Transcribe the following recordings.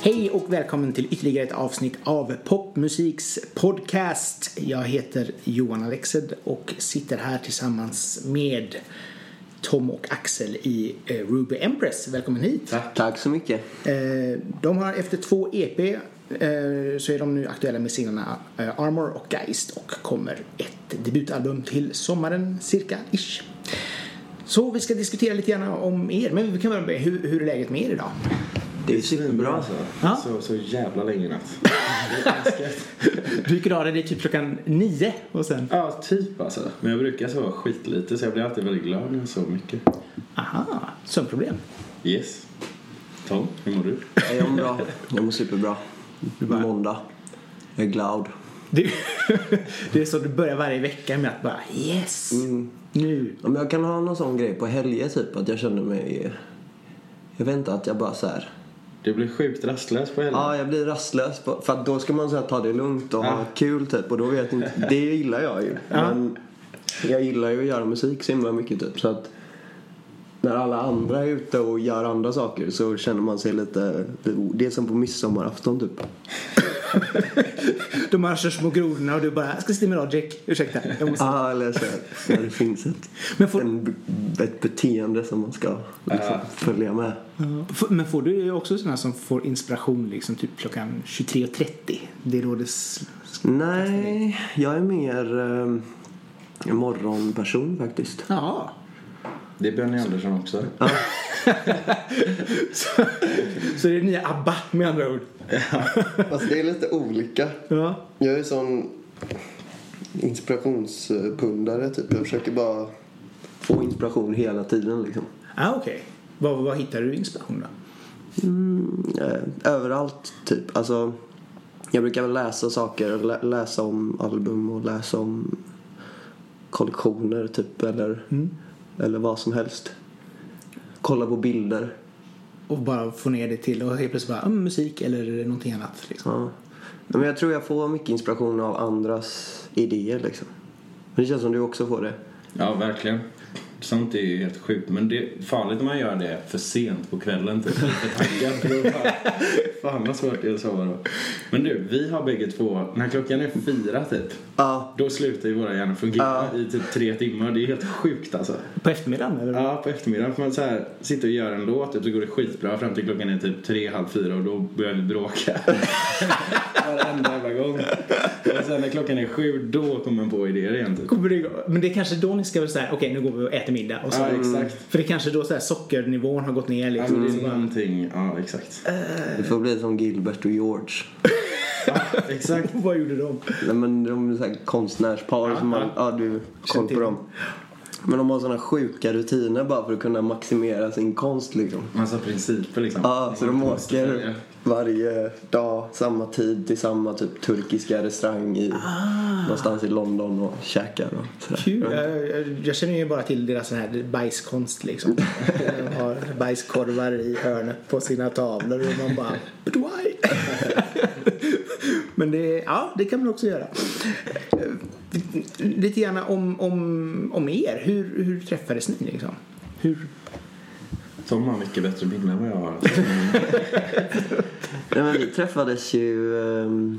Hej och välkommen till ytterligare ett avsnitt av Popmusiks podcast. Jag heter Johan Alexed och sitter här tillsammans med Tom och Axel i eh, Ruby Empress. Välkommen hit. Tack så mycket. Eh, De har efter två EP så är de nu aktuella med singlarna eh, Armor och Geist och kommer ett debutalbum till sommaren cirka ish. Så vi ska diskutera lite grann om er, men vi kan börja med hur, hur är läget med er idag? Det är superbra. alltså. Ja. Så, så jävla länge i natt. Du gick la dig typ klockan nio och sen... ja, typ alltså. Men jag brukar sova skitlite så jag blir alltid väldigt glad när jag sover mycket. Aha, sömnproblem. Yes. Tom, hur mår du? Jag mår bra. Jag mår superbra. Måndag. Jag är glad. Det, det är så du börjar varje vecka med att bara yes, nu. Ja, men jag kan ha någon sån grej på helger typ att jag känner mig... Jag vet inte att jag bara så här. Du blir sjukt rastlös på helgen. Ja, jag blir rastlös. på- För att då ska man så här, ta det lugnt och ha Ja. kul typ. Och då vet jag inte. Det gillar jag ju. Ja. Men jag gillar ju att göra musik så himla mycket typ. Så att när alla andra är ute och gör andra saker så känner man sig lite... Det är som på midsommarafton typ. De marschar små grodorna och du bara, jag ska sitta med Logic. Ursäkta. Jag måste... Ja, eller så här, när det finns ett, Men får- en, ett beteende som man ska liksom, Ja. följa med. Ja. F- Men får du också sådana som får inspiration liksom typ klockan 23.30? Det är då det... s- Nej, jag är mer eh, morgonperson faktiskt. Ja. Det är Benny Andersson också. Så, så det är nya ABBA med andra ord. Alltså det är lite olika. Ja. Jag är sån inspirationspundare typ. Jag försöker bara få inspiration hela tiden liksom. Ah, okej. Vad, vad hittar du inspiration då? Mm, eh, överallt typ. Alltså, jag brukar väl läsa saker, lä- läsa om album och läsa om kollektioner typ eller, eller vad som helst. Kolla på bilder. Och bara få ner det till och helt plötsligt bara, mm, musik eller någonting annat liksom. Ja. Men jag tror jag får mycket inspiration av andras idéer liksom. Men det känns som du också får det. Ja, verkligen. Sånt är ju helt sjukt. Men det är farligt om man gör det för sent på kvällen. Typ. Taggad. för Fan vad svårt det är att sova då. Men du, vi har bägge två, när klockan är fyra typ. Ja, Då slutar ju våra hjärnor fungera Ja. i typ tre timmar. Det är helt sjukt alltså. På eftermiddagen eller? Ja, på eftermiddagen får man så här, sitta och göra en låt typ, så går det skitbra fram till klockan är typ tre, halv fyra och då börjar vi bråka. Varenda jävla gång. Och sen när klockan är sju, då kommer man på idéer igen typ. Kommer det igång? Men det är kanske då ni ska säga, okej nu går vi och äter middag. Och så, Ja, exakt. För det kanske då så här, sockernivån har gått ner Ja, liksom. men det är någonting, ja exakt. det får bli som Gilbert och George. Ja, exakt. Vad gjorde de? Nej men de är så här konstnärspar Ja, som man, ja. ja du har koll på dem. Men de har såna sjuka rutiner bara för att kunna maximera sin konst liksom. Massa principer liksom. Ja, så de åker. Varje dag, samma tid till samma typ turkiska restaurang i, någonstans i London och käkar och sådär. Kul. Jag, jag, känner ju bara till deras sån här bajskonst liksom. De har bajskorvar i hörnet på sina tavlor och man bara But why? Men det, ja, det kan man också göra. Lite grann om, om, om er. Hur, hur träffades ni liksom? Hur? Tom har mycket bättre minne än vad jag har. Nej, men vi träffades ju ehm,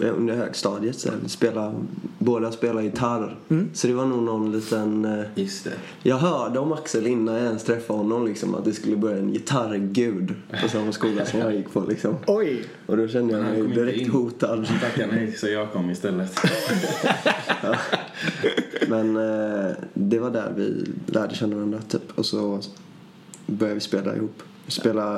under högstadiet sen. Spela, båda spelade gitarr. Så det var nog någon liten... eh, Just det. Jag hörde om Axel innan jag ens träffade honom liksom att det skulle börja en gitarrgud på samma skola som jag gick på liksom. Oj! Och då kände jag Han mig direkt in. hotad. Tackar nej, så jag kom istället. Men eh, det var där vi lärde känna varandra typ. Och så började vi spela ihop. Vi spelade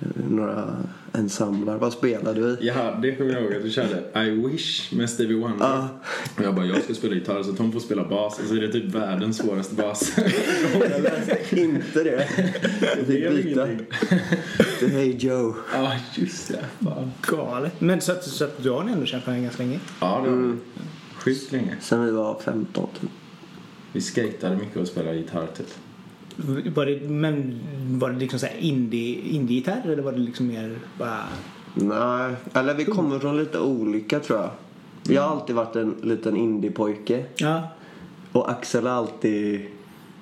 eh, några ensembler. Vad spelade vi? Ja, det kommer jag ihåg att du körde I wish med Stevie Wonder. Ja. Och jag bara, jag ska spela gitarr så Tom får spela bas. Och så är det typ världens svåraste bas. Jag läste inte det. Jag gör fick byta till Hey Joe. Ja, just det. Fan. Galet. Men så att, så att du har ändå känt varandra ganska länge? Ja, det var mm. sjukt länge. Sen vi var 15 typ. Vi skatade mycket och spelade gitarr typ. Var det, men var det liksom så här indie, indie-gitarr eller var det liksom mer bara... Nej, eller vi kommer från lite olika tror jag. Jag har alltid varit en liten indiepojke. Ja. Och Axel har alltid...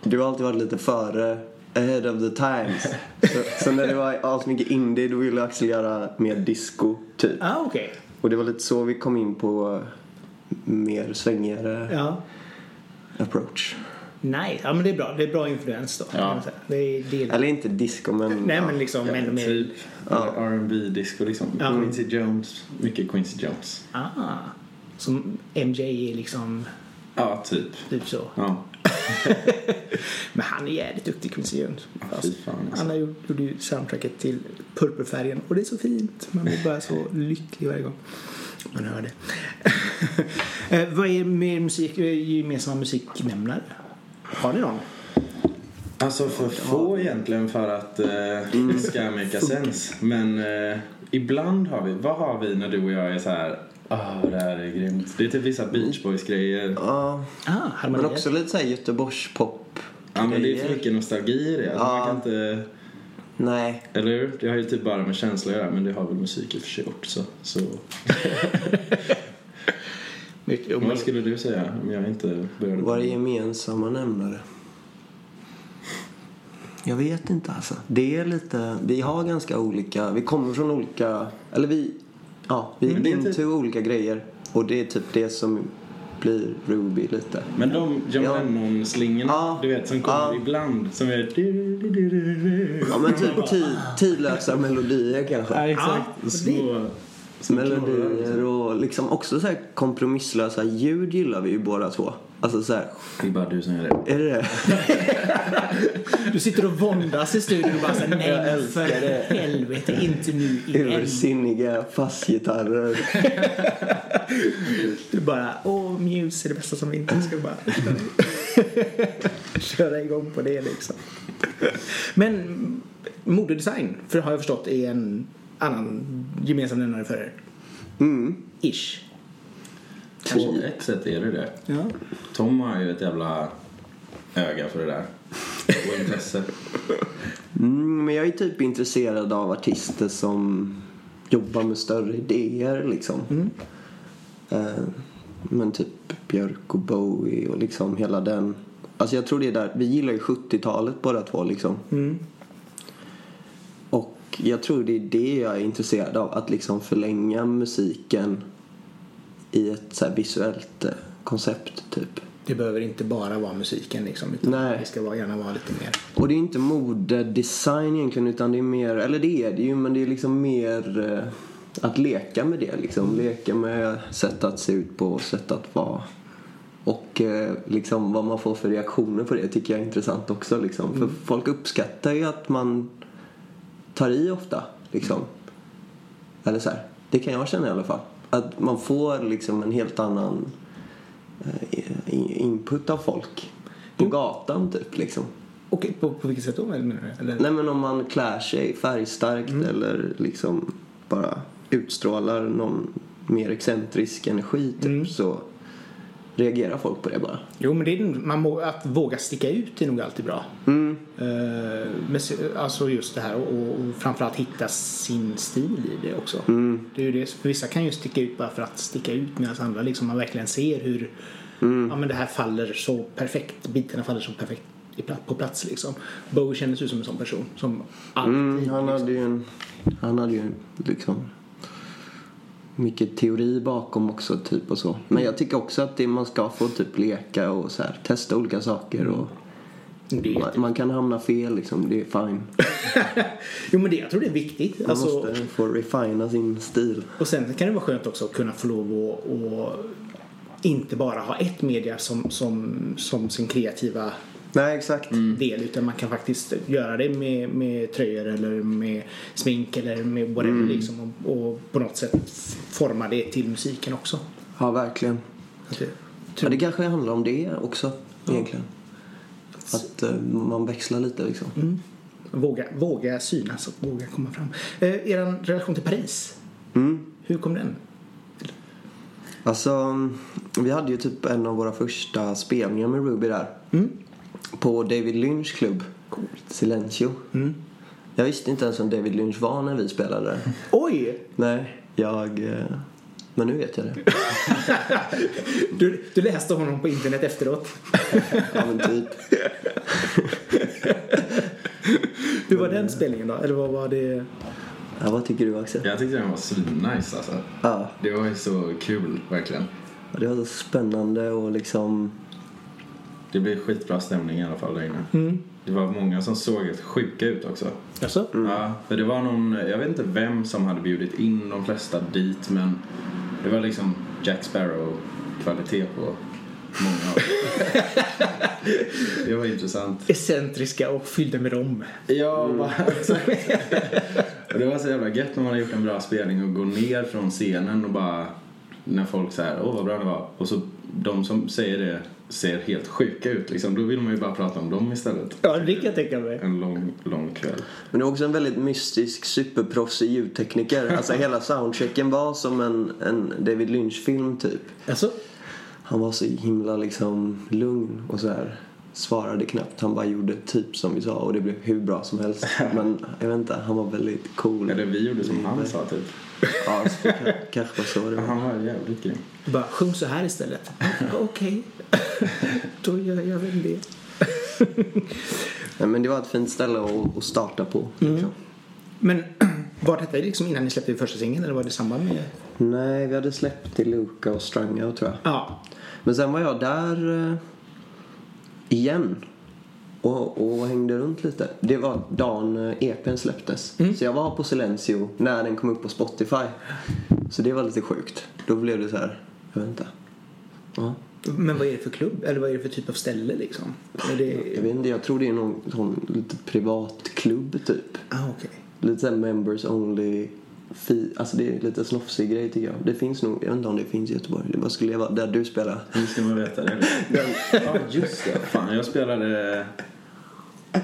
Du har alltid varit lite före ahead of the times. så, så när det var asmycket indie då ville Axel göra mer disco typ. Ah, okej. Och det var lite så vi kom in på mer svängigare Ja. approach. Nej, ja men det är bra. Det är bra influens då. Ja. Det är, det är, Eller inte disco men... nej men liksom Ja, ändå mer... typ Ja. R&B disco liksom. Ja. Quincy Jones. Mycket Quincy Jones. Ah. Som MJ är liksom Ja, typ. typ så. Ja. Men han är jävligt duktig Quincy Jones. alltså. Han har gjort, gjorde ju soundtracket till Purpurfärgen och det är så fint. Man blir bara så lycklig varje gång man hör det. Eh, Vad är mer musik, eh, gemensamma musiknämnare? Har ni någon? Alltså för få egentligen för att eh, det ska make sense. Men eh, ibland har vi, vad har vi när du och jag är så här, ah det här är grymt. Det är typ vissa Beach Boys grejer. Ja, Ah, men också lite såhär Göteborgspop. Ja men det är för mycket nostalgi i det. Alltså, Ja. man kan inte, Nej. eller hur? Det har ju typ bara med känsla att göra men det har väl musik i och för sig också. Så Mycket, och vad skulle du säga om jag inte började? Vad är gemensamma nämnare? Jag vet inte alltså. Det är lite, vi har ganska olika, vi kommer från olika, eller vi, ja, vi är into typ- olika grejer. Och det är typ det som blir Ruby lite. Men de John Ja. Lennon-slingorna, Ja. du vet, som kommer Ja. ibland. Som är... Ja men typ tid, tidlösa melodier kanske. Ja, exakt. Ja, Små... Melodier och liksom också så här kompromisslösa ljud gillar vi ju båda två. Alltså så här, Det är bara du som gör det. är det det? Du sitter och våndas i studion och bara säger nej Jag men älskar för det. helvete inte nu igen. Ursinniga fassgitarrer. Du bara, åh Muse är det bästa som finns. Ska bara köra igång på det liksom. Men modedesign, för har jag förstått, är en annan gemensam nämnare för er. Mm. Ish. På ett sätt är det det. Ja. Tom har ju ett jävla öga för det där. Och intresse. Mm, men jag är typ intresserad av artister som jobbar med större idéer liksom. Eh, men typ Björk och Bowie och liksom hela den. Alltså jag tror det är där, vi gillar ju 70-talet båda två liksom. Mm. Och jag tror det är det jag är intresserad av. Att liksom förlänga musiken i ett så visuellt eh, koncept typ. Det behöver inte bara vara musiken liksom. Utan Nej. det ska gärna vara lite mer. Och det är inte modedesign egentligen utan det är mer, eller det är det ju men det är liksom mer eh, att leka med det liksom. Leka med sätt att se ut på, sätt att vara. Och eh, liksom vad man får för reaktioner på det tycker jag är intressant också liksom. För folk uppskattar ju att man tar i ofta liksom. Eller så här. Det kan jag känna i alla fall. Att man får liksom en helt annan eh, input av folk. På gatan typ liksom. Och på, på vilket sätt då menar du? Eller? Nej men om man klär sig färgstarkt eller liksom bara utstrålar någon mer excentrisk energi typ Mm. så reagerar folk på det bara. Jo men det är, man må, att våga sticka ut är nog alltid bra. Mm. Eh, men, alltså just det här och, och framförallt hitta sin stil i det också. Mm. Det är det, för vissa kan ju sticka ut bara för att sticka ut medan andra liksom man verkligen ser hur Mm. ja, men det här faller så perfekt, bitarna faller så perfekt på plats liksom. Bowie kändes ju som en sån person som alltid Mm, han hade ju en, han hade ju liksom mycket teori bakom också typ och så. Men jag tycker också att det, man ska få typ leka och så här, testa olika saker och man, man kan hamna fel liksom, det är fine. Jo men det, jag tror det är viktigt. Man Alltså, måste få refina sin stil. Och sen kan det vara skönt också att kunna få lov att och inte bara ha ett media som, som, som sin kreativa Nej exakt. del utan man kan faktiskt göra det med, med tröjor eller med smink eller med whatever Mm. liksom och, och på något sätt forma det till musiken också. Ja verkligen. Det- Ja, det kanske handlar om det också egentligen. Att eh, man växlar lite liksom. Mm. Våga, våga synas och våga komma fram. Eh, er relation till Paris, Mm. hur kom den? Alltså, vi hade ju typ en av våra första spelningar med Ruby där. Mm. På David Lynch klubb. Silencio. Mm. Jag visste inte ens vem David Lynch var när vi spelade där. Oj! Nej, jag... eh, Men nu vet jag det. Du, du läste honom på internet efteråt. Ja men typ. Hur var den spelningen då? Eller vad var det? Ja, vad tycker du Axel? Jag tyckte den var svinnice alltså. Ja, Det var ju så kul, verkligen. det var så spännande och liksom... Det blev skitbra stämning i alla fall där inne. Det var många som såg helt sjuka ut också. Alltså? Ja, för det var någon, jag vet inte vem som hade bjudit in de flesta dit men det var liksom Jack Sparrow kvalitet på många av. Det var intressant. Excentriska och fyllda med rom. Ja, bara, exakt. Och det var så jävla gött när man har gjort en bra spelning och gå ner från scenen och bara när folk säger åh vad bra det var och så de som säger det ser helt sjuka ut liksom. Då vill man ju bara prata om dem istället. Ja, det kan jag tänka mig. En lång, lång kväll. Men det var också en väldigt mystisk, superproffsig ljudtekniker. Alltså hela soundchecken var som en, en David Lynch-film typ. Alltså? Han var så himla liksom lugn och så här svarade knappt. Han bara gjorde typ som vi sa och det blev hur bra som helst. Men jag vet inte, han var väldigt cool. Eller vi gjorde som han sa typ. Ja, så k- kanske var så det var. Han var jävligt grym. Bara sjung så här istället. Okej. Då gör jag väl det. Men det var ett fint ställe att, att starta på. Liksom. Men var detta liksom innan ni släppte första singeln eller var det i samband med? Nej, vi hade släppt till Luca och Stranga tror jag. Ja. Men sen var jag där eh, igen och, och hängde runt lite. Det var dagen eh, EPn släpptes. Så jag var på Silencio när den kom upp på Spotify. Så det var lite sjukt. Då blev det så här, jag vet inte. Ja. Men vad är det för klubb? Eller vad är det för typ av ställe liksom? Är det... Jag vet inte, jag tror det är någon sån lite privat klubb typ. Ah, okej. Lite såhär members only. Fi, alltså det är lite snofsig grej tycker jag. Det finns nog, jag vet inte om det finns i Göteborg. Det bara skulle leva där du spelar. Nu ska man veta det. Ja, just det. Fan, jag spelade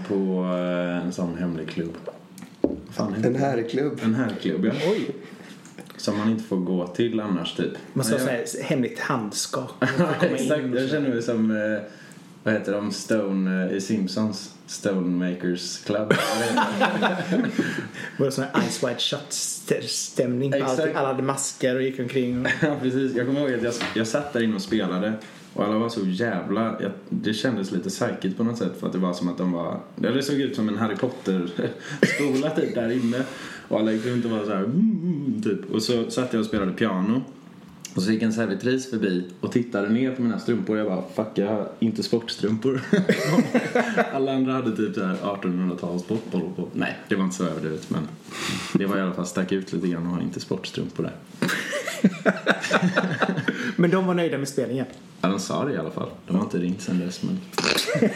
på eh, en sån hemlig klubb. Fan, det? herrklubb. En herrklubb, ja. Oj. Som man inte får gå till annars, typ. Man ska ha här hemligt handskak. Exakt, jag känner mig som, eh, vad heter de, Stone eh, i Simpsons. Stonemakers Club. Var det sån här Ice White Shut-stämning. Alla hade masker och gick omkring. Och... ja, precis. Jag kommer ihåg att jag, jag satt där inne och spelade och alla var så jävla... Jag, det kändes lite psykigt på något sätt för att det var som att de var... Det såg ut som en Harry Potter-skola typ där inne. Och alla gick runt och var så här... Mm, mm, typ. Och så satt jag och spelade piano. Och så gick en servitris förbi och tittade ner på mina strumpor. Jag bara, fuck jag har inte sportstrumpor. Alla andra hade typ så här 1800-tals pop, pop, pop. Nej, det var inte så överdrivet men det var i alla fall stack ut lite grann att ha inte sportstrumpor där. Men de var nöjda med spelningen. Ja, de sa det i alla fall. De har inte ringt sen dess men...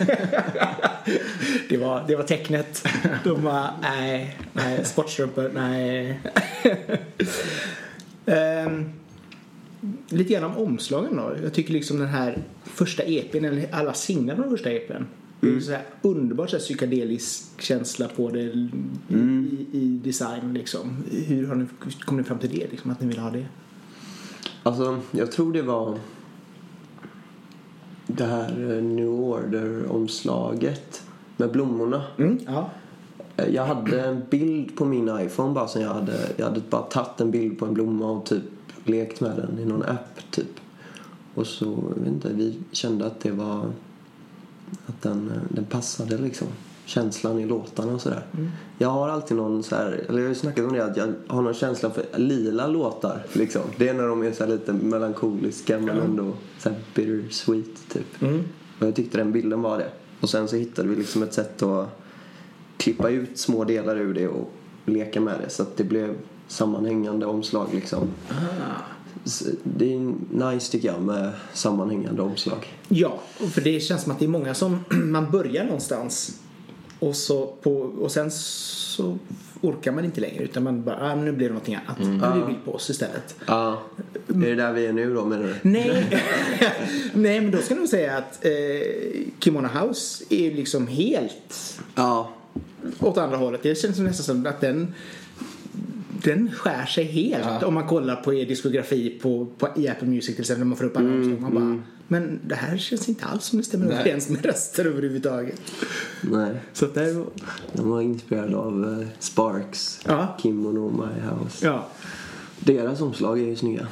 Det var, det var tecknet. De var, nej, nej, sportstrumpor, nej. Ehm, lite grann om omslagen då. Jag tycker liksom den här första EPn, eller alla singlar från första EPn. Är så här underbart så här psykedelisk känsla på det i, i design liksom. Hur har ni, kom ni fram till det liksom, att ni vill ha det? Alltså, jag tror det var det här eh, New Order-omslaget med blommorna. Mm, ja. Eh, Jag hade en bild på min iPhone bara som jag hade, jag hade bara tagit en bild på en blomma och typ lekt med den i någon app typ. Och så, jag vet inte, vi kände att det var att den, den passade liksom. Känslan i låtarna och sådär. Jag har alltid någon så här, eller jag har ju snackat om det att jag har någon känsla för lila låtar liksom. Det är när de är så här lite melankoliska men ändå så här bittersweet typ. Mm. Och jag tyckte den bilden var det. Och sen så hittade vi liksom ett sätt att klippa ut små delar ur det och leka med det så att det blev sammanhängande omslag liksom. Så Det är nice tycker jag med sammanhängande omslag. Ja, för det känns som att det är många som man börjar någonstans och, så på, och sen så orkar man inte längre utan man bara, ah, nu blir det någonting annat. Nu blir det bild på oss istället. Ja. Är det där vi är nu då menar du? Nej, Nej men då ska jag nog säga att eh, Kimono House är ju liksom helt Ja. åt andra hållet. Det känns nästan som att den den skär sig helt om man kollar på er diskografi på, på i Apple Music till exempel när man får upp alla omslag. Man bara, men det här känns inte alls som det stämmer överens med röster överhuvudtaget. Nej. Så att där, De var inspirerade av eh, Sparks, Ja. Kimono My House. ja, Deras omslag är ju snygga.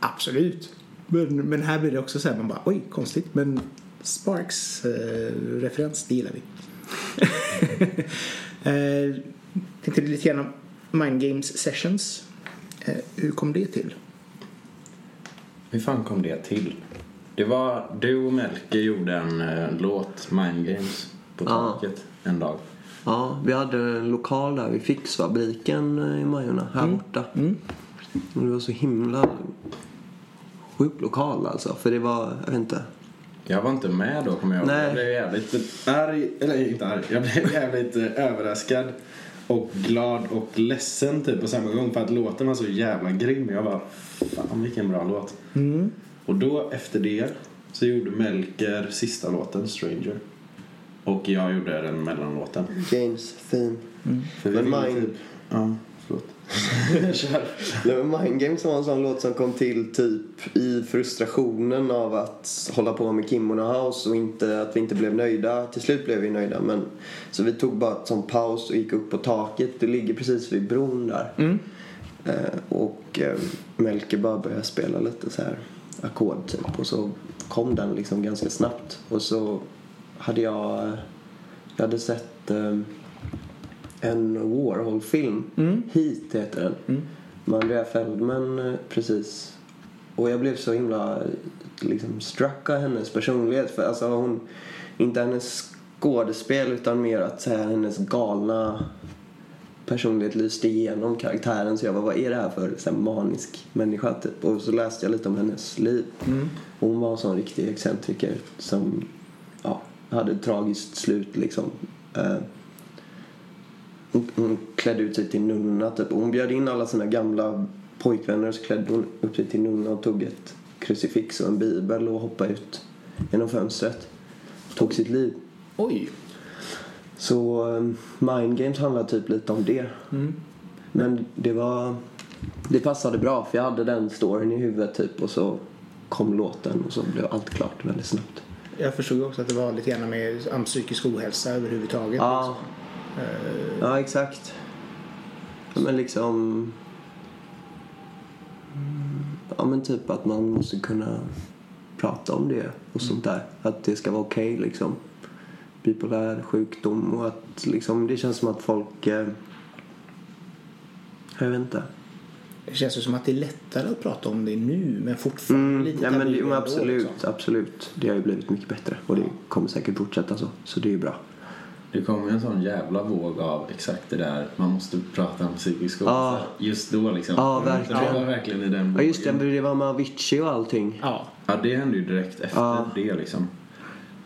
absolut. Men, men här blir det också så här, man bara oj, konstigt. Men Sparks eh, referens, det gillar vi. eh, tänkte lite grann om Mind Games Sessions. Eh, hur kom det till? Hur fan kom det till? Det var du och Melke gjorde en eh, låt, Mind Games, på Ja. taket en dag. Ja, vi hade en lokal där vid Fixfabriken eh, i Majorna, här borta. Och det var så himla sjuk lokal alltså. För det var, jag vet inte. Jag var inte med då kommer jag ihåg. Nej. Jag blev jävligt arg, eller inte arg, jag blev jävligt eh, överraskad och glad och ledsen typ på samma gång för att låten var så jävla grym. Jag bara, fan vilken bra låt. Och då efter det så gjorde Melker sista låten, Stranger. Och jag gjorde den mellanlåten. James theme. För vi Men Mind- typ, ja. Kör. Det var Mind Games var en sån låt som kom till typ i frustrationen av att hålla på med Kimono House och inte, att vi inte blev nöjda. Till slut blev vi nöjda men så vi tog bara ett sån paus och gick upp på taket. Det ligger precis vid bron där. Eh, och eh, Melker bara började spela lite så här ackord typ och så kom den liksom ganska snabbt och så hade jag, jag hade sett eh, en Warhol-film. Heat heter den. Med Andrea Feldman eh, precis. Och jag blev så himla liksom struck av hennes personlighet. För alltså hon, inte hennes skådespel utan mer att säga hennes galna personlighet lyste igenom karaktären. Så jag bara, vad är det här för så här, manisk människa typ? Och så läste jag lite om hennes liv. Och hon var en sån riktig excentriker som ja, hade ett tragiskt slut liksom. Eh, hon, klädde ut sig till nunna typ. Och hon bjöd in alla sina gamla pojkvänner så klädde hon upp sig till nunna och tog ett krucifix och en bibel och hoppade ut genom fönstret. Tog sitt liv. Oj. Så um, Mind Games handlar typ lite om det. Men det var... Det passade bra för jag hade den storyn i huvudet typ och så kom låten och så blev allt klart väldigt snabbt. Jag förstod också att det var lite grann med om psykisk ohälsa överhuvudtaget. Ja, ja exakt. Men liksom... Mm, Ja men typ att man måste kunna prata om det och sånt där. Att det ska vara okej liksom. Bipolär sjukdom och att liksom det känns som att folk... Eh, jag vet inte. Det känns ju som att det är lättare att prata om det nu men fortfarande Mm, lite ja, men, det- men absolut, liksom. absolut. Det har ju blivit mycket bättre och det kommer säkert fortsätta så. Så det är ju bra. Det kom ju en sån jävla våg av exakt det där. Man måste prata om psykisk Ja. ohälsa. Just då liksom. Ja, Så verkligen. Det var verkligen i den Ja just det, det var med Avicii och allting. Ja. Ja, det hände ju direkt efter Ja. det liksom.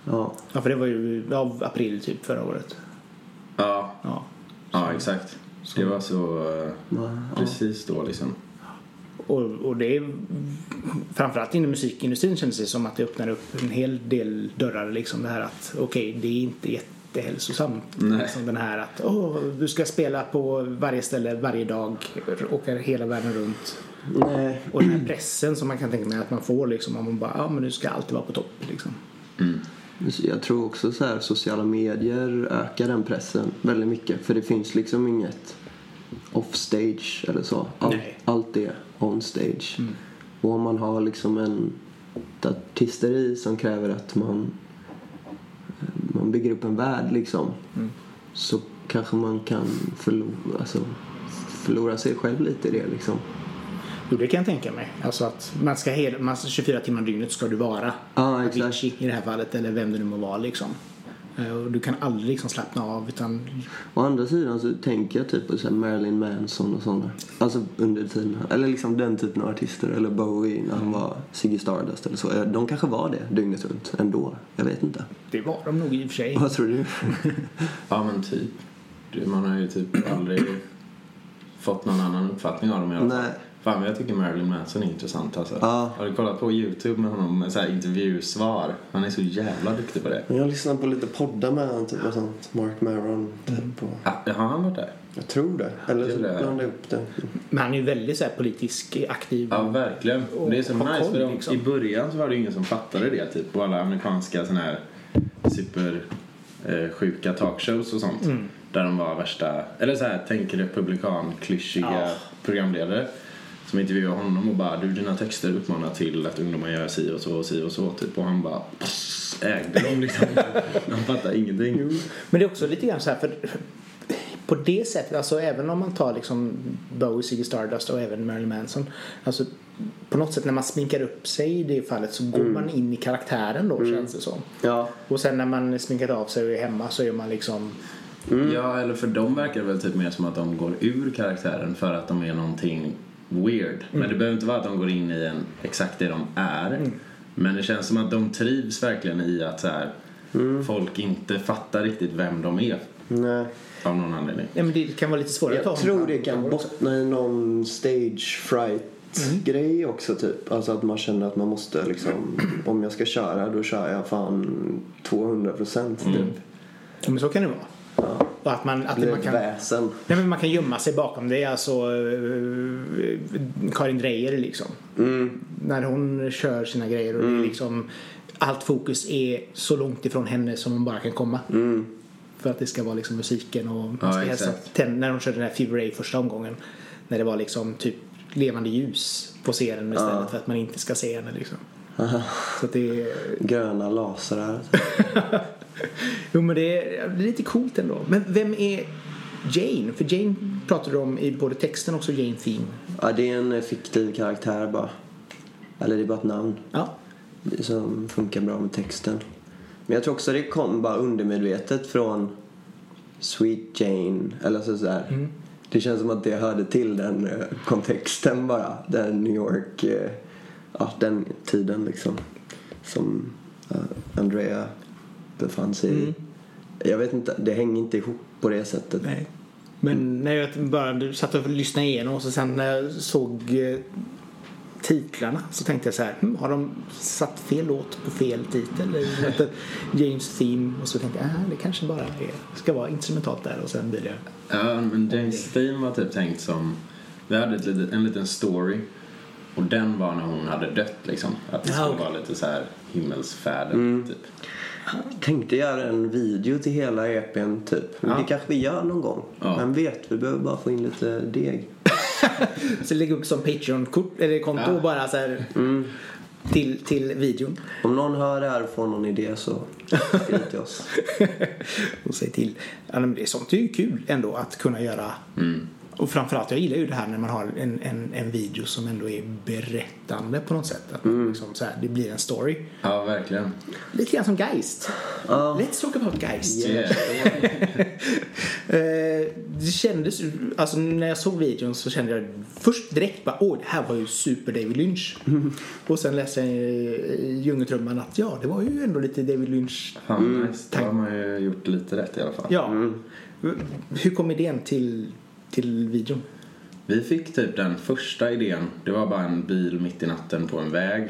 Ja. ja, för det var ju av april typ förra året. Ja, Ja. ja exakt. Det var så eh, Ja. precis då liksom. Och, och det är framförallt inom musikindustrin kändes det som att det öppnar upp en hel del dörrar liksom det här att okej det är inte jättehälsosamt. Nej. Liksom den här att åh, du ska spela på varje ställe varje dag, åka hela världen runt. Nej. Och den här pressen som man kan tänka mig att man får liksom om man bara ja men du ska alltid vara på topp liksom. Jag tror också så här sociala medier ökar den pressen väldigt mycket. För det finns liksom inget offstage eller så. Nej. allt är on stage. Och om man har liksom en ett artisteri som kräver att man, man bygger upp en värld liksom. Så kanske man kan förlora, alltså, förlora sig själv lite i det liksom. Jo det kan jag tänka mig. Alltså att man ska hela, man ska 24 timmar dygnet ska du vara Ja, exakt. Avicii i det här fallet eller vem det nu må vara liksom. Eh, Och du kan aldrig liksom slappna av utan Å andra sidan så tänker jag typ på så här Marilyn Manson och sådana. Alltså under tiden. Eller liksom den typen av artister. Eller Bowie när han var Ziggy Stardust eller så. Eh, De kanske var det dygnet runt ändå. Jag vet inte. det var de nog i och för sig. Vad tror du? Ja men typ. Man har ju typ aldrig fått någon annan uppfattning av dem i alla fall. Nej. Fan men jag tycker Marilyn Manson är intressant alltså. Ja. Har du kollat på Youtube med honom med så här intervjusvar? Han är så jävla duktig på det. Jag lyssnar på lite poddar med han typ och sånt. Mark Maron typ. Och... Ja, har han varit där? Jag tror det. Eller så blandar jag upp det. Men han är ju väldigt så här politisk aktiv. Ja, verkligen. Och det är så nice koll, för de, liksom. i början så var det ingen som fattade det typ på alla amerikanska såna här super eh, sjuka talkshows och sånt. Där de var värsta, eller så här, tänk republikan, klyschiga Ja. programledare. Som intervjuade honom och bara du dina texter uppmanar till att ungdomar gör si och så och si och så typ och han bara pss, ägde dem liksom. han fattar ingenting. Men det är också lite grann så här för på det sättet, alltså även om man tar liksom Bowie, Ziggy Stardust och även Marilyn Manson. Alltså på något sätt när man sminkar upp sig i det fallet så går man in i karaktären då känns det som. Ja. Och sen när man sminkar av sig och är hemma så är man liksom Ja, eller för dem verkar det väl typ mer som att de går ur karaktären för att de är någonting weird. Men det behöver inte vara att de går in i en exakt det de är. Men det känns som att de trivs verkligen i att så här, folk inte fattar riktigt vem de är Nej. av någon anledning. Ja men det kan vara lite svårare att ta Jag tror det kan bottna i någon stage fright grej också typ. Alltså att man känner att man måste liksom, om jag ska köra då kör jag fan 200 procent typ. Ja, men så kan det vara. Ja. Och att man, att man kan väsen. Nej, men man kan gömma sig bakom det. Alltså eh, Karin Dreyer liksom. Mm. När hon kör sina grejer och det är liksom allt fokus är så långt ifrån henne som hon bara kan komma. Mm. För att det ska vara liksom musiken och man Ja, ska hälsa exakt. ten- när de körde den här Fever första omgången. När det var liksom typ levande ljus på scenen istället Ja. för att man inte ska se henne liksom. Så att det är, Gröna lasrar. jo men det är, lite coolt ändå. Men vem är Jane? För Jane pratar du om i både texten och också Jane Theme. Ja, det är en fiktiv karaktär bara. Eller det är bara ett namn. Ja. som funkar bra med texten. Men jag tror också det kom bara undermedvetet från Sweet Jane. Eller så sådär. Det känns som att det hörde till den eh, kontexten bara. Den New York, eh, ja den tiden liksom. Som eh, Andrea befann sig i. Jag vet inte, det hänger inte ihop på det sättet. Nej. Men när jag bara satt och lyssnade igenom och så sen när jag såg eh, titlarna så tänkte jag så här, hm, har de satt fel låt på fel titel? James Theme och så tänkte jag, ah, det kanske bara är, ska vara instrumentalt där och sen blir det Ja, men James Theme var typ tänkt som... Vi hade ett en liten story. Och den var när hon hade dött liksom. Att det Ja, skulle vara lite så här himmelsfärden typ. Tänkte göra en video till hela EPn typ. Ja. Det kanske vi gör någon gång. Ja. Men vet, vi behöver bara få in lite deg. Så lägga upp som Patreon-kort eller konto Ja. bara så här till, till videon. Om någon hör det här och får någon idé så skriv till oss. och säg till. Ja, men det är sånt det är ju kul ändå att kunna göra. Och framförallt, jag gillar ju det här när man har en, en, en video som ändå är berättande på något sätt. Att man liksom så här, det blir en story. Ja, verkligen. Lite grann som Geist. Ja. Let's talk about Geist. Yeah. Eh, det kändes, alltså när jag såg videon så kände jag först direkt bara åh det här var ju super David Lynch. Och sen läste jag i Djungeltrumman att ja det var ju ändå lite David Lynch. Fan, nice. Då har man ju gjort lite rätt i alla fall. Ja. Hur kom idén till, till videon? Vi fick typ den första idén. Det var bara en bil mitt i natten på en väg.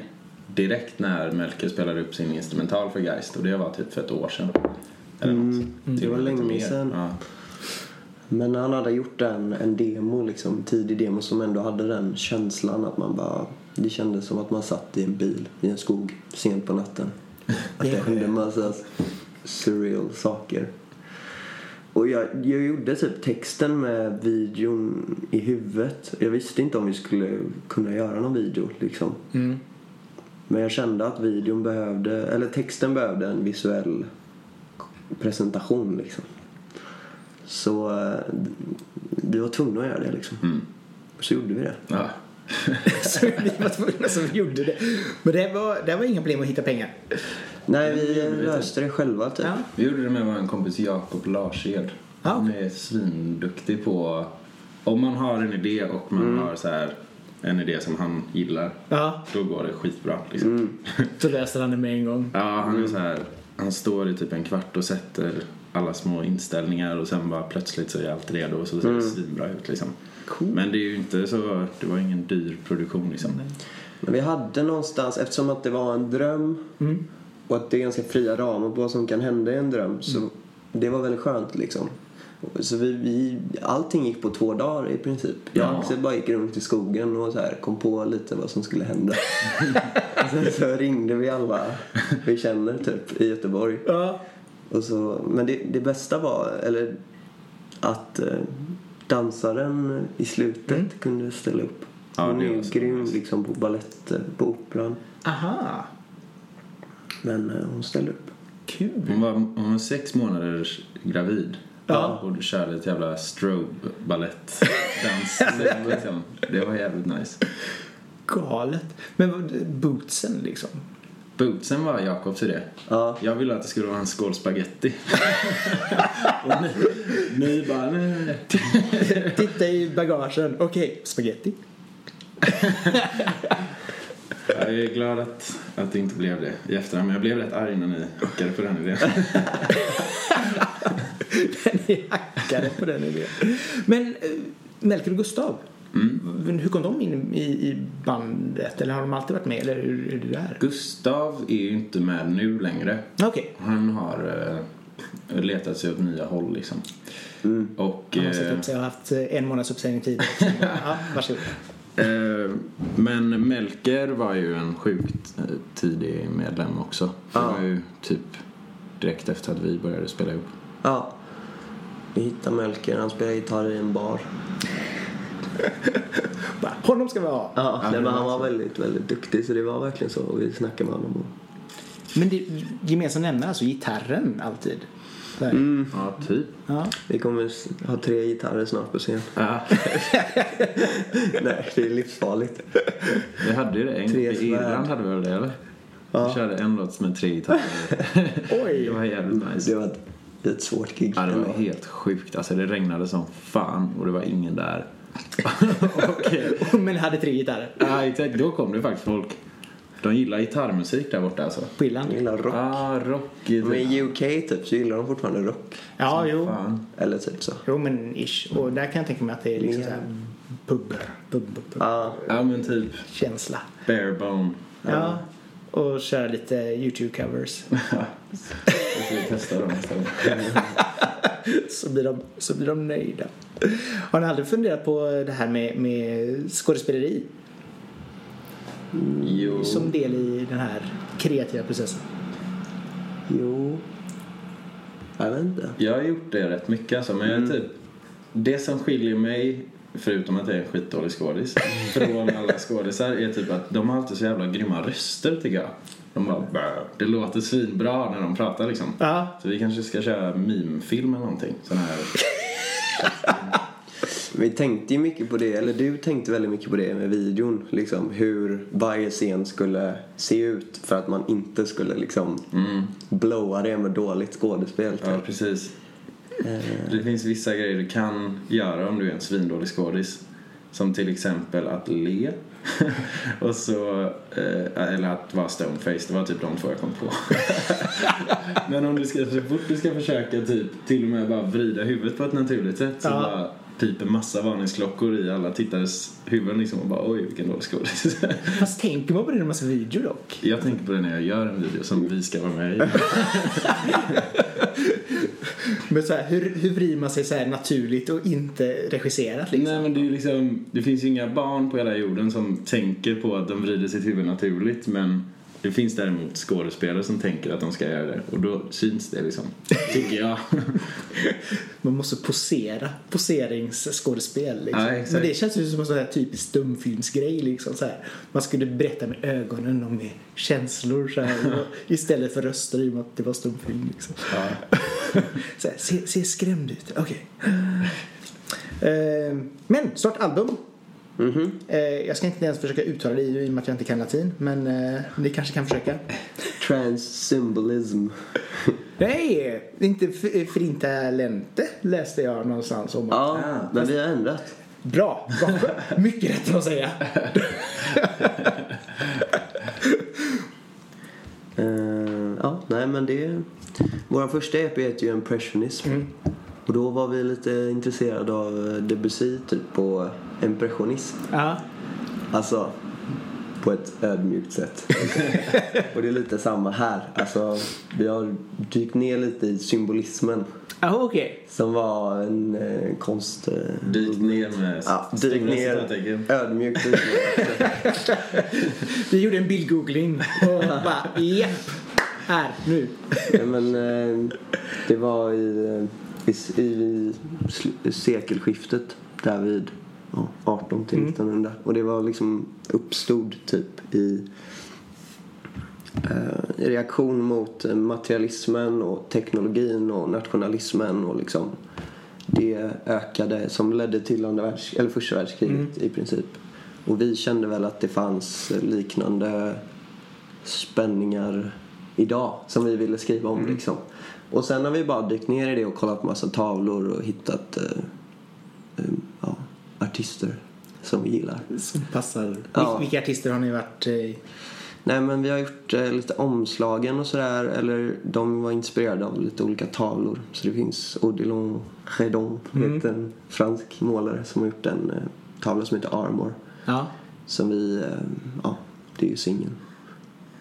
Direkt när Melker spelade upp sin instrumental för Geist. Och det var typ för ett år sedan. Eller något. det Till och var länge sedan. Ja. Men han hade gjort en, en demo, liksom, tidig demo som ändå hade den känslan att man bara... Det kändes som att man satt i en bil i en skog sent på natten. Att det hände massa surreal saker. Och jag, jag gjorde typ texten med videon i huvudet. Jag visste inte om vi skulle kunna göra någon video liksom. Men jag kände att videon behövde, eller texten behövde en visuell presentation liksom. Så eh, vi var tvungna att göra det liksom. Mm. Så gjorde vi det. Ja. så vi var tvungna som gjorde det. Men det var, det var inga problem att hitta pengar. Nej, vi löste det själva typ. Ja. Vi gjorde det med vår kompis Jakob Larshed. Ja, Han är svinduktig på... Om man har en idé och man har så här en idé som han gillar. Ja, Då går det skitbra liksom. så löste han det med en gång. Ja, han är så här. Han står i typ en kvart och sätter alla små inställningar och sen bara plötsligt så är allt redo och så ser det svinbra ut liksom. Cool. Men det är ju inte så, det var ingen dyr produktion liksom. Men vi hade någonstans, eftersom att det var en dröm Mm. och att det är ganska fria ramar på vad som kan hända i en dröm så det var väldigt skönt liksom. Så vi, vi, allting gick på två dagar i princip. Jag och Ja. Axel bara gick runt i skogen och så här, kom på lite vad som skulle hända. sen så ringde vi alla vi känner typ i Göteborg. Ja. Och så, men det, det bästa var eller att eh, dansaren i slutet kunde ställa upp. Ja, Hon är ju grym liksom på balett på operan. Aha, Men eh, hon ställer upp. kul. Hon var, hon var sex månader gravid. Ja. Och körde ett jävla strobe balett dans liksom. Det var jävligt nice. Galet. Men bootsen liksom? Bootsen var Jakobs idé. Ja, Jag ville att det skulle vara en skål spaghetti. och ni, ni bara, nej. Titta i bagagen. Okej, spaghetti. Jag är glad att, att det inte blev det i efterhand. Men jag blev rätt arg när ni hackade på den idén. Ni hackade på den idén. Men eh, Melker och Gustav. Mm. Hur kom de in i, i bandet? Eller har de alltid varit med? Eller hur är det där? Gustav är ju inte med nu längre. Okej. Han har eh, letat sig åt nya håll liksom. Och, Han har eh, upp sig och haft eh, en månads uppsägningstid. ja, varsågod. Eh, men Melker var ju en sjukt eh, tidig medlem också. Det var ju typ direkt efter att vi började spela ihop. ja. Vi hittade Melker, han spelar gitarr i en bar. Bara, Honom ska vi ha. Ja, nej, det men han var väldigt, väldigt duktig så det var verkligen så. Och vi snackade med honom. Och... Men det gemensam nämnare, alltså gitarren alltid. Mm. Ja, typ. Ja. Vi kommer ha tre gitarrer snart på scen. Ja, nej, det är livsfarligt. vi hade ju det. En, Tre I. Irland hade vi väl det eller? Ja. Vi körde en låt med tre gitarrer. Oj. Det var jävligt nice. Det var ett, ett svårt gig. Ja, det var helt sjukt. Alltså det regnade som fan och det var ingen där. Men hade tre gitarrer Ja, exakt. Då kom det faktiskt folk. De gillar gitarrmusik där borta alltså. på Irland. Jag gillar rock. Ja, rock. Men i UK typ så gillar de fortfarande rock. Ja, jo. Fan. Eller typ så. Jo, men ish. Och där kan jag tänka mig att det är liksom Ja. så här pubber. Pub, pub, pub. Ja, Ja, men typ Känsla. barebone. Ja. Och köra lite YouTube-covers. Jag ska testa dem gång. så, blir de, så blir de nöjda. Har ni aldrig funderat på det här med, med skådespeleri Jo. som del i den här kreativa processen? jo. Jag vet inte. Jag har gjort det rätt mycket alltså, men jag är typ... Det som skiljer mig, förutom att jag är en skitdålig skådis, från alla skådisar är typ att de har alltid så jävla grymma röster tycker jag. De bara. Det låter svinbra när de pratar liksom. Ja. Så vi kanske ska köra meme-film eller någonting. Sån här... Vi tänkte ju mycket på det, eller du tänkte väldigt mycket på det med videon. Liksom hur varje scen skulle se ut för att man inte skulle liksom Mm. blowa det med dåligt skådespel. Ja, typ. precis. Eh, Det finns vissa grejer du kan göra om du är en svindålig skådis. Som till exempel att le. och så, eh, eller att vara stoneface. Det var typ de två jag kom på. Men om du ska, så fort du ska försöka typ till och med bara vrida huvudet på ett naturligt sätt så Ja. bara piper massa varningsklockor i alla tittares huvuden liksom och bara oj vilken dålig skådis. Fast tänker man på det när man ser video dock? jag tänker på det när jag gör en video som vi ska vara med i. Men så här, hur, hur vrider man sig så här naturligt och inte regisserat liksom? Nej men det är ju liksom, det finns ju inga barn på hela jorden som tänker på att de vrider sitt huvud naturligt men det finns däremot skådespelare som tänker att de ska göra det och då syns det liksom, tycker jag. Man måste posera. Poseringsskådespel liksom. Ja. Men det känns ju som en sån här typisk stumfilmsgrej liksom så här. Man skulle berätta med ögonen och med känslor så här, istället för röster i och med att det var stumfilm liksom. Ja. Så här, se, se skrämd ut. Okej. Eh, men snart album. Mhm. Eh, jag ska inte ens försöka uttala det i och med att jag inte kan latin. Men eh, ni kanske kan försöka. Transsymbolism. Nej, inte f- Frinta Lente läste jag någonstans om. Ja, Ah, men vi har ändrat. Bra, bra. Mycket rätt att säga. Eh, ja, nej men det... Vår första EP heter ju Impressionism. Mm. Och då var vi lite intresserade av eh, Debussy typ på impressionism. Ja. Alltså, på ett ödmjukt sätt. och det är lite samma här. Alltså, vi har dykt ner lite i symbolismen. Ja, okej. Som var en eh, konst... Eh, Dyk ner med Ja, dyk ner. Ödmjukt dyk ner. Vi gjorde en bildgoogling och bara japp. Här, nu. Ja, men eh, det var i, eh, i, i, i sekelskiftet där vid ja, 18 till 1900. Och det var liksom uppstod typ i eh, reaktion mot materialismen och teknologin och nationalismen och liksom det ökade som ledde till andra världs eller första världskriget i princip. Och vi kände väl att det fanns liknande spänningar idag som vi ville skriva om liksom. Och sen har vi bara dykt ner i det och kollat på massa tavlor och hittat eh, eh, ja, artister som vi gillar. Som passar. Ja. Vil- Vilka artister har ni varit eh, Nej men vi har gjort eh, lite omslagen och sådär eller de var inspirerade av lite olika tavlor. Så det finns Odilon Redon, heter en fransk målare som har gjort en eh, tavla som heter Armor. Ja. Som vi, eh, ja det är ju singeln.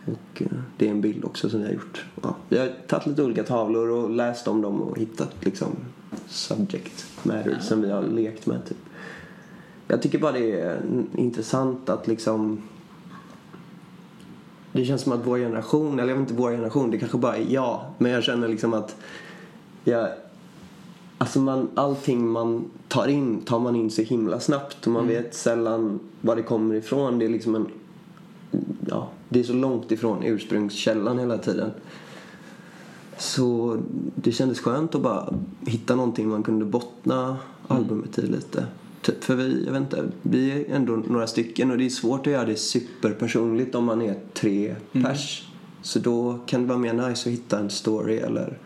Och eh, det är en bild också som vi har gjort. Ja, vi har tagit lite olika tavlor och läst om dem och hittat liksom subject matter som vi har lekt med typ. Jag tycker bara det är mm, intressant att liksom det känns som att vår generation, eller jag vet inte vår generation, det kanske bara är jag. Men jag känner liksom att jag, alltså man, allting man tar in tar man in så himla snabbt och man vet sällan var det kommer ifrån. Det är liksom en, ja, det är så långt ifrån ursprungskällan hela tiden. Så det kändes skönt att bara hitta någonting man kunde bottna albumet i lite. Typ för vi, jag vet inte, vi är ändå några stycken och det är svårt att göra det superpersonligt om man är tre pers. Så då kan det vara mer nice att hitta en story eller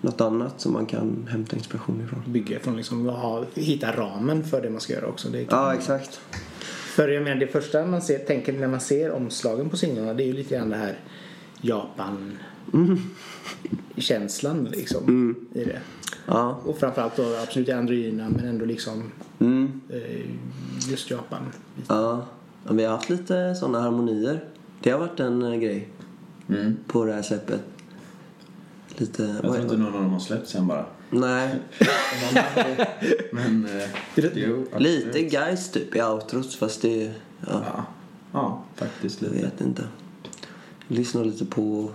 något annat som man kan hämta inspiration ifrån. bygga från liksom hitta ramen för det man ska göra också. Det Ja, exakt. För jag menar det första man ser, tänker när man ser omslagen på singlarna det är ju lite grann det här Japan känslan liksom i det. Ja. Och framförallt då absolut i androgyna men ändå liksom Mm. eh, just Japan. Ja. Ja, Vi har haft lite sådana harmonier. Det har varit en eh, grej Mm. på det här släppet. Lite... Jag tror inte någon av dem har släppts än bara. Nej, Men, eh, jo, lite guys typ i outrot fast det... Ja, Ja, ja faktiskt jag lite. vet inte. Jag lyssnar lite på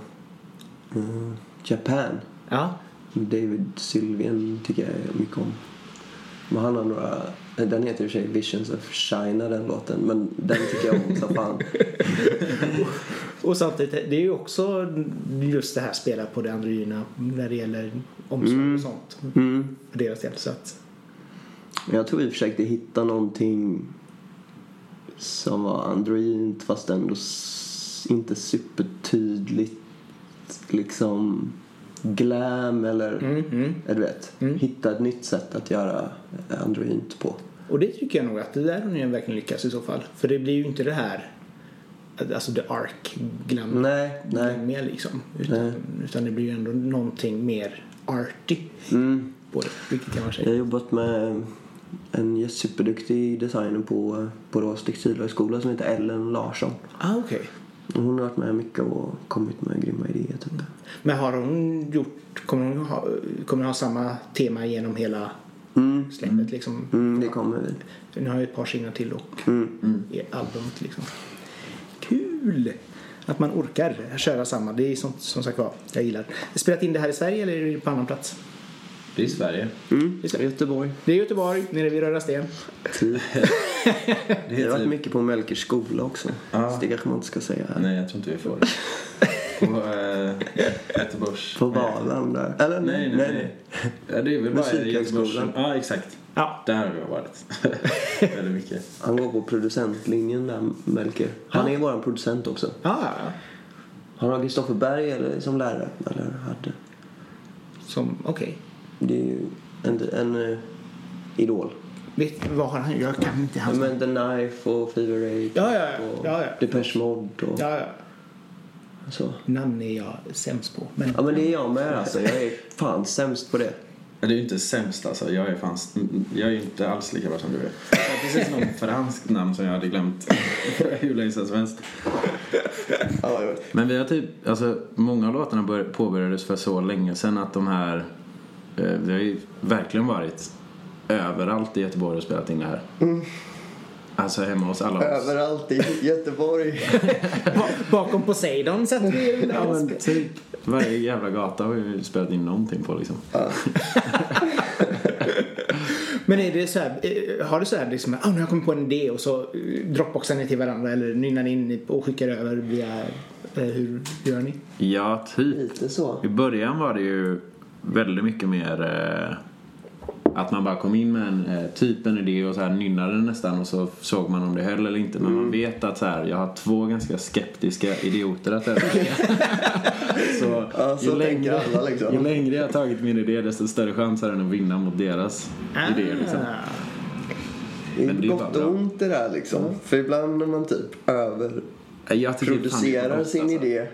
mm, Japan. Ja. David Sylvian tycker jag mycket om. Men han har några... Den heter i och för sig Visions of China den låten. Men den tycker jag om så fan. Och samtidigt, det är ju också just det här spela på det androgyna när det gäller omsorg och sånt. Mm. För deras del. Så att, Jag tror vi försökte hitta någonting som var androgynt fast ändå inte supertydligt liksom glam eller mm, mm. du vet, hitta ett nytt sätt att göra androgynt på. Och det tycker jag nog att det där har ni verkligen lyckats i så fall. För det blir ju inte det här Alltså the ark glam, Nej, nej. med liksom. Utan, utan det blir ju ändå någonting mer arty Mm. på det. Vilket kan man Jag säga. har jobbat med en superduktig designer på Borås textilhögskola som heter Ellen Larsson. Ah, okej. Hon har varit med mycket och kommit med grymma idéer typ. Men har hon gjort, kommer hon ha, kommer hon ha samma tema genom hela Mm. släppet liksom? Mm, det kommer vi. Ni har ju ett par singlar till och Mm. i albumet liksom. Kul! Att man orkar köra samma. Det är sånt som sagt var jag gillar. Spelat in det här i Sverige eller är det på annan plats? Det är Sverige. Mm. Göteborg. Det är Göteborg, nere vid Röda Sten. Det har är varit typ... mycket på Melkers skola också. Ja. Så det kanske man inte ska säga här. Nej, jag tror inte vi får det. På äh, Göteborgs... På Valand där. Eller Nej, nej, nej. Ja, det är väl bara Musikhögskolan. Göteborgs... Ja, exakt. Ja. Där har vi varit. Väldigt mycket. Han går på producentlinjen där, Melker. Han är vår producent också. Ja, ja, ja. Han har Kristoffer Berg eller, som lärare. Eller hade. Som, okej. Det är ju en, en eh, idol. Vet Vad har han? Jag kan inte hans men The Knife och Fever Rage Ja, ja, ja. och Ja, ja. Depeche Mode och Ja, ja. så. Namn är jag sämst på. Men, Ja men det är jag med alltså. Jag är fan sämst på det. Men Det är ju inte sämst alltså. Jag är, fan, jag är ju inte alls lika bra som du är. Jag har precis något franskt namn som jag hade glömt hur länge sedan som helst. Men vi har typ, alltså många av låtarna bör, påbörjades för så länge sedan att de här, eh, vi har ju verkligen varit överallt i Göteborg och spelat in det här. Alltså hemma hos alla oss. Överallt i Göteborg. ba- bakom Poseidon sätter vi Ja men typ varje jävla gata har vi spelat in någonting på liksom. Men Men är det så här, eh, har du så här liksom, ah, nu har jag kommit på en idé och så eh, dropboxar ni till varandra eller nynnar in och skickar över via, eh, hur gör ni? Ja, typ. Lite så. I början var det ju väldigt mycket mer eh, att man bara kom in med en eh, typ en idé och så här nynnade den nästan och så såg man om det höll eller inte. Men man vet att så här, jag har två ganska skeptiska idioter att övertyga. så, Ja, så tänker alla, liksom. ju längre jag har tagit min idé desto större chans har den att vinna mot deras. Liksom. Ah. Är Men det är gott och ont det där liksom. För ibland när man typ överproducerar gott, sin alltså. idé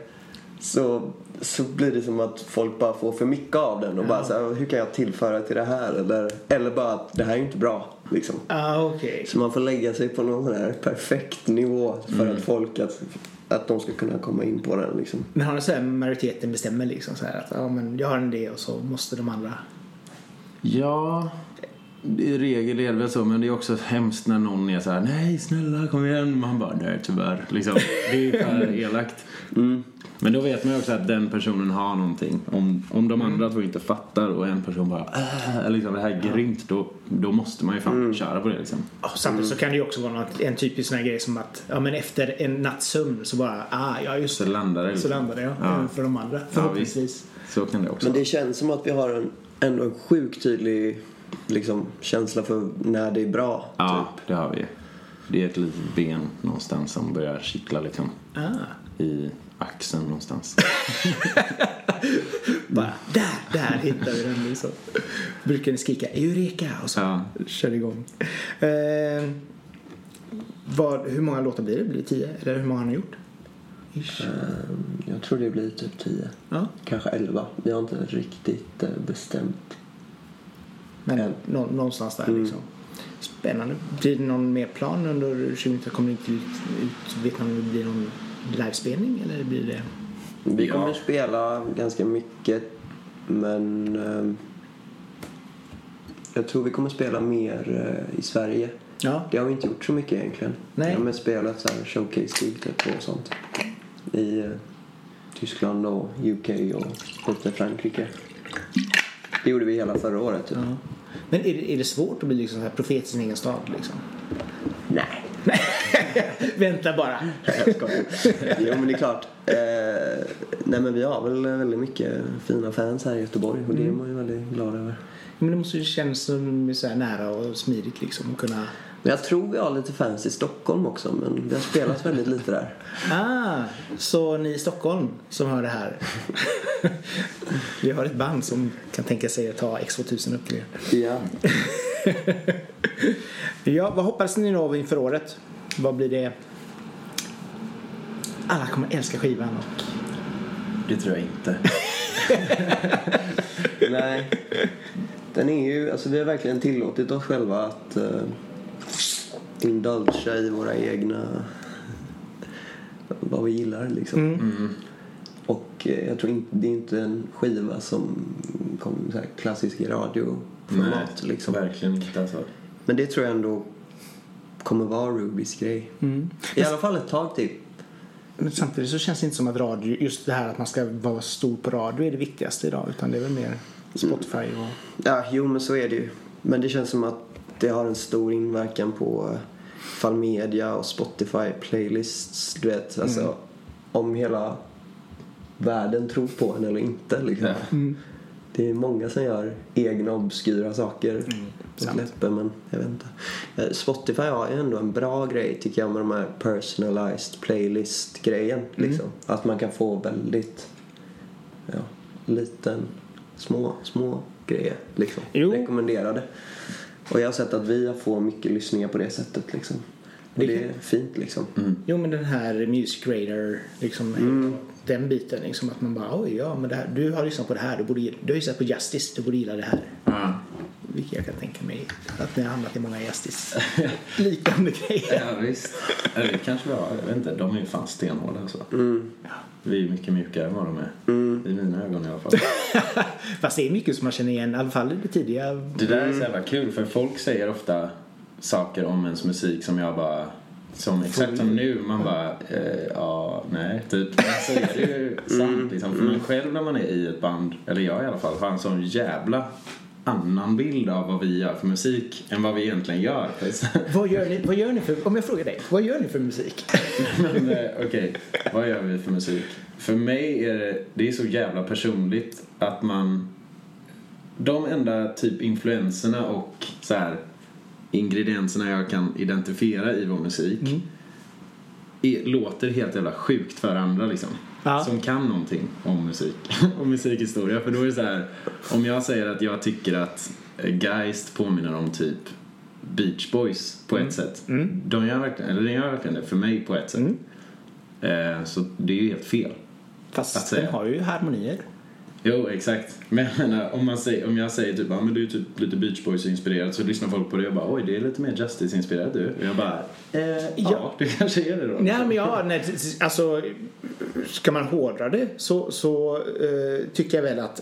så, så blir det som att folk bara får för mycket av den och bara så här, hur kan jag tillföra till det här? Eller, eller bara att det här är inte bra liksom. Ah, okej. Så man får lägga sig på någon sån här perfekt nivå för Mm. att folk att, att de ska kunna komma in på den liksom. Men har ni så här majoriteten bestämmer liksom så här att ja, men jag har en idé och så måste de andra Ja, i regel är det väl så. Men det är också hemskt när någon är så här: nej snälla kom igen. Man bara, nej tyvärr. Liksom. Det är för elakt. Men då vet man ju också att den personen har någonting. Om, om de andra två inte fattar och en person bara, äh, liksom, det här är grymt. Då, då måste man ju fan köra på det liksom. Ja, samtidigt så kan det ju också vara något, en typisk sån här grej som att ja, men efter en natts sömn så bara ah, ja just Så det. landar det. Så Liksom. landar det ja. Ja. För de andra förhoppningsvis. Så kan det också Men det känns som att vi har en, ändå en sjukt tydlig liksom, känsla för när det är bra. Ja, Typ. det har vi. Det är ett litet ben någonstans som börjar kittla liksom. Ah. I axeln någonstans. Bara där, där hittar vi den liksom. Brukar ni skrika Eureka och så Ja. kör igång. Eh, vad, hur många låtar blir det? Blir det tio? Eller hur många har ni gjort? Ish. Ehm, Jag tror det blir typ 10. Ja, Kanske 11. Vi har inte riktigt eh, bestämt. men En. nå, någonstans där Mm. liksom. Spännande. Blir det någon mer plan under 2019? Kommer det inte ut, ut vet man om det blir någon livespelning eller blir det? Vi Ja. kommer spela ganska mycket men ehm, jag tror vi kommer spela mer eh, i Sverige. Ja, Det har vi inte gjort så mycket egentligen. Nej. Vi har mest spelat så här showcase-gig typ och sånt. I eh, Tyskland och UK och lite Frankrike. Det gjorde vi hela förra året typ. ja. Men är det, är det svårt att bli liksom så här profet i sin egen stad liksom? Nej. Vänta bara. Jag jo, men det är klart. Eh, nej, men vi har väl väldigt mycket fina fans här i Göteborg och det är man ju väldigt glad över. Men det måste ju kännas som så nära och smidigt liksom att kunna Men jag tror vi har lite fans i Stockholm också, men vi har spelat väldigt lite där. Ah, så ni i Stockholm som hör det här. Vi har ett band som kan tänka sig att ta X2000 upp till er. Ja. Ja, vad hoppas ni då inför året? Vad blir det? Alla kommer älska skivan och... Det tror jag inte. Nej. Den är ju, alltså vi har verkligen tillåtit oss själva att uh, indulgea i våra egna, vad vi gillar liksom. Mm. Och eh, jag tror inte, det är inte en skiva som kommer klassisk radioformat liksom. verkligen inte alltså. Men det tror jag ändå kommer vara Rubys grej. Mm. I alla fall ett tag till. Men samtidigt så känns det inte som att radio, just det här att man ska vara stor på radio är det viktigaste idag. Utan det är väl mer Spotify och... Ja, jo men så är det ju. Men det känns som att det har en stor inverkan på eh, fall media och Spotify playlists. Du vet, alltså Mm. om hela världen tror på en eller inte liksom. Ja. Mm. Det är många som gör egna obskyra saker sant. släpper men jag vet inte. Eh, Spotify har ju ändå en bra grej tycker jag med de här personalized playlist grejen Mm. liksom. Att man kan få väldigt ja, liten, små, små grejer liksom. Jo. Rekommenderade. Och jag har sett att vi får mycket lyssningar på det sättet liksom. Och Det det, är fint liksom. Jo men den här Music Radar, liksom, Mm. Den biten liksom att man bara oj ja men det här, du har lyssnat på det här, du, borde, du har ju sett på Justice, du borde gilla det här. Ja. Vilket jag kan tänka mig att ni har hamnat i många Justice liknande grejer. ja, visst. Det kanske vi har. Jag vet inte. De är ju fan stenhårda alltså. Vi är mycket mjukare än vad de är. I mina ögon i alla fall. Fast det är mycket som man känner igen, i alla fall i det tidiga. Det där är så jävla kul för folk säger ofta saker om ens musik som jag bara som exakt som nu, man bara eh, ja, nej, typ. Så är det ju sant liksom. För man själv när man är i ett band, eller jag i alla fall, har en sån jävla annan bild av vad vi gör för musik än vad vi egentligen gör. Vad gör ni, vad gör ni för, om jag frågar dig, vad gör ni för musik? Eh, okej, vad gör vi för musik? För mig är det, det är så jävla personligt att man... De enda typ influenserna och så här ingredienserna jag kan identifiera i vår musik är, låter helt jävla sjukt för andra liksom. Ja. Som kan någonting om musik och musikhistoria. För då är det så här, om jag säger att jag tycker att eh, Geist påminner om typ Beach Boys på ett sätt. De gör verkligen, eller den gör verkligen det för mig på ett sätt. Eh, så det är ju helt fel. Fast den har ju harmonier. Jo, exakt. Men jag menar, om, man säger, om jag säger typ, ja men du är typ lite Beach Boys-inspirerad så lyssnar folk på det och bara oj, det är lite mer Justice-inspirerad du. Och jag bara, eh, ja. Ja. det kanske är det då. Nej men ja, nej, alltså ska man hårdra det så, så eh, tycker jag väl att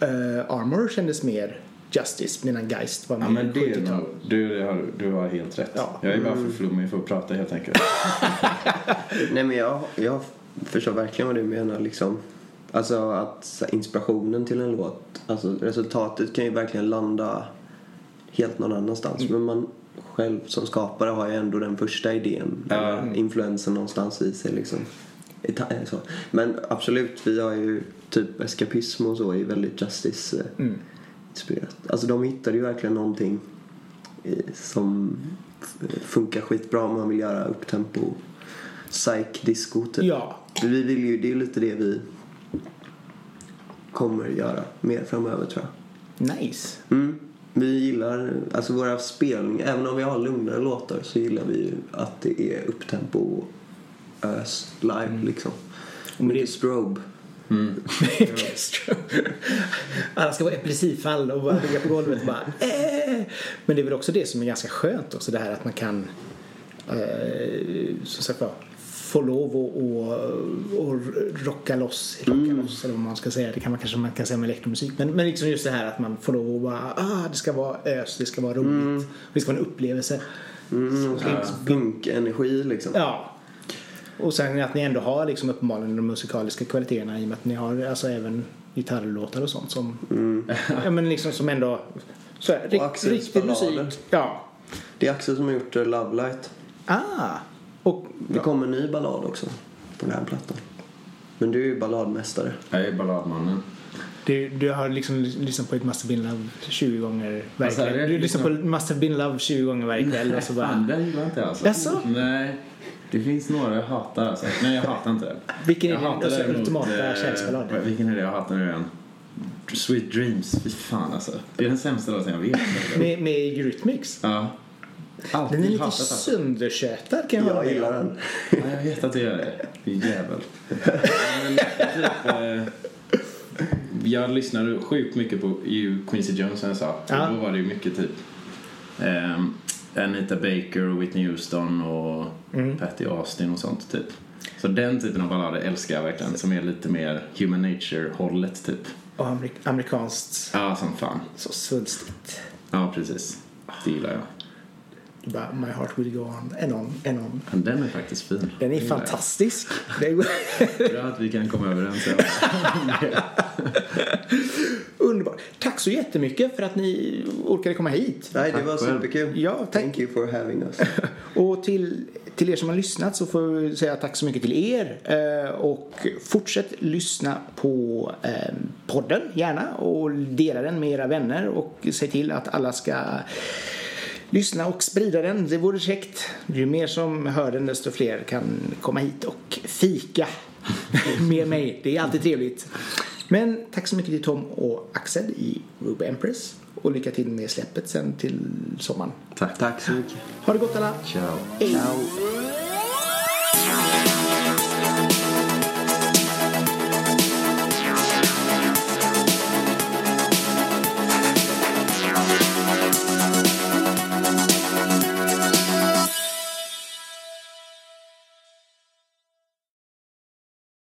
eh, Armor kändes mer Justice medan Geist var mer Ja men det är 70-tal. nog, du, har, du har helt rätt. Ja. Jag är bara för flummig för att prata helt enkelt. Nej men jag, jag förstår verkligen vad du menar liksom. Alltså att inspirationen till en låt, alltså resultatet kan ju verkligen landa helt någon annanstans. Men man själv som skapare har ju ändå den första idén, eller influensen någonstans i sig liksom. Men absolut, vi har ju typ eskapism och så är väldigt Justice eh, Mm. inspirerat. Alltså de hittade ju verkligen någonting som funkar skitbra om man vill göra upptempo psych-disco typ. Ja, Vi vill ju, det är ju lite det vi kommer göra mer framöver tror jag. nice. Mm. Vi gillar, alltså våra spelningar, även om vi har lugnare låtar så gillar vi ju att det är upptempo och ös live liksom. Och Men det- mycket strobe. Castro. Alla ska vara epilepsifall och bara ligga på golvet och bara äh. Men det är väl också det som är ganska skönt också det här att man kan eh, som sagt var få lov och rocka loss, rocka loss eller vad man ska säga. Det kan man kanske man kan säga med elektromusik. Men, men liksom just det här att man får lov att bara, ah, det ska vara ös, det ska vara roligt. Det ska vara en upplevelse. Mm, punk-energi liksom. Ja. Och sen att ni ändå har liksom uppenbarligen de musikaliska kvaliteterna i och med att ni har alltså även gitarrlåtar och sånt som ja men liksom som ändå så här, rikt, riktig musik. Ja. Det är Axel som har gjort eh, Love Light. Ah. Och Det kommer en ny ballad också på den här plattan. Men du är ju balladmästare. Jag är balladmannen. du, du har liksom lyssnat på ett Must Have Been Love 20 gånger varje kväll. Du lyssnar på Must Have Been Love 20 gånger varje kväll och så Fan, bara den gillar inte jag alltså. Jaså? Nej. Det finns några jag hatar alltså. Nej, jag hatar inte den. Vilken är Jag din alltså, ultimata eh, kärleksballad? Vilken är det jag hatar nu igen? Sweet Dreams. Fy fan alltså. Det är den sämsta låten jag vet. Med, med Eurythmics? Ja. Alltid Den är lite söndertjötad kan jag hålla Jag med gillar om. den. Ja, jag vet att du gör det. Din jävel. Men typ, eh, jag lyssnade sjukt mycket på Quincy Jones som jag sa. Ja. Då var det ju mycket typ eh, Anita Baker och Whitney Houston och Mm. Patty Austin och sånt typ. Så den typen av ballader älskar jag verkligen. Som är lite mer human nature-hållet typ. Och amerik- amerikanskt Ja, som fan. så svulstigt. Ja, precis. Det gillar jag. My heart will go on and on and on. Men den är faktiskt fin. Den är fantastisk. Det är jag. Bra att vi kan komma överens. Underbart. Tack så jättemycket för att ni orkade komma hit. Nej, det var superkul. Ja, tack. Thank you for having us. Och till, till er som har lyssnat så får vi säga tack så mycket till er. Eh, och fortsätt lyssna på eh, podden gärna och dela den med era vänner och se till att alla ska lyssna och sprida den. Det vore käckt. Ju mer som hör den desto fler kan komma hit och fika med mig. Det är alltid trevligt. Men tack så mycket till Tom och Axel i Ruby Empress. Och lycka till med släppet sen till sommaren. Tack. Tack så mycket. Ha det gott alla! Ciao. Hej! Ciao.